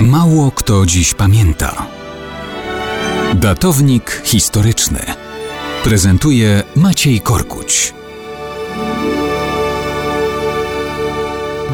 Mało kto dziś pamięta. Datownik historyczny prezentuje Maciej Korkuć.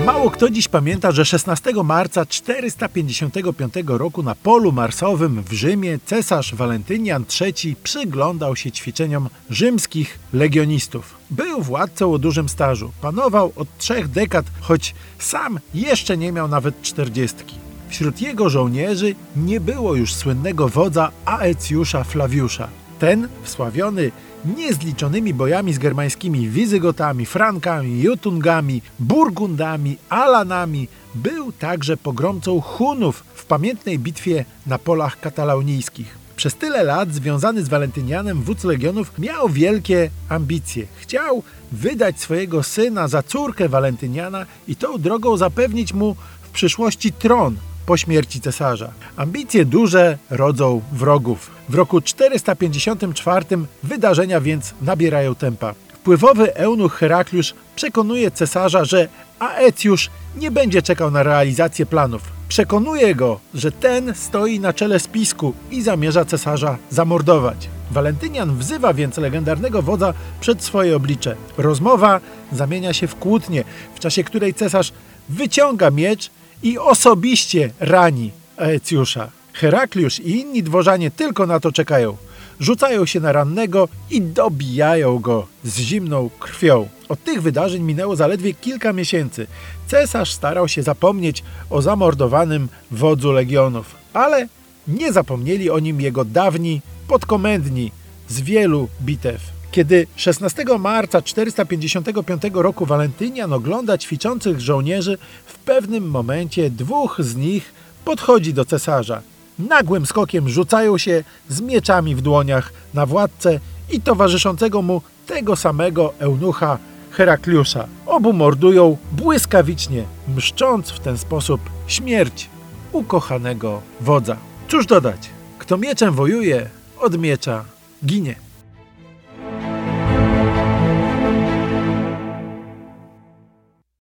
Mało kto dziś pamięta, że 16 marca 455 roku na polu marsowym w Rzymie cesarz Walentynian III przyglądał się ćwiczeniom rzymskich legionistów. Był władcą o dużym stażu, panował od trzech dekad, choć sam jeszcze nie miał nawet czterdziestki. Wśród jego żołnierzy nie było już słynnego wodza Aecjusza Flawiusza. Ten, wsławiony niezliczonymi bojami z germańskimi Wizygotami, Frankami, Jotungami, Burgundami, Alanami, był także pogromcą Hunów w pamiętnej bitwie na polach katalaunijskich. Przez tyle lat związany z Walentynianem wódz legionów miał wielkie ambicje. Chciał wydać swojego syna za córkę Walentyniana i tą drogą zapewnić mu w przyszłości tron po śmierci cesarza. Ambicje duże rodzą wrogów. W roku 454 wydarzenia więc nabierają tempa. Wpływowy eunuch Herakliusz przekonuje cesarza, że Aecjusz nie będzie czekał na realizację planów. Przekonuje go, że ten stoi na czele spisku i zamierza cesarza zamordować. Walentynian wzywa więc legendarnego wodza przed swoje oblicze. Rozmowa zamienia się w kłótnię, w czasie której cesarz wyciąga miecz i osobiście rani Aecjusza. Herakliusz i inni dworzanie tylko na to czekają. Rzucają się na rannego i dobijają go z zimną krwią. Od tych wydarzeń minęło zaledwie kilka miesięcy. Cesarz starał się zapomnieć o zamordowanym wodzu legionów, ale nie zapomnieli o nim jego dawni podkomendni z wielu bitew. Kiedy 16 marca 455 roku Walentynian ogląda ćwiczących żołnierzy, w pewnym momencie dwóch z nich podchodzi do cesarza. Nagłym skokiem rzucają się z mieczami w dłoniach na władcę i towarzyszącego mu tego samego eunucha Herakliusza. Obu mordują błyskawicznie, mszcząc w ten sposób śmierć ukochanego wodza. Cóż dodać? Kto mieczem wojuje, od miecza ginie.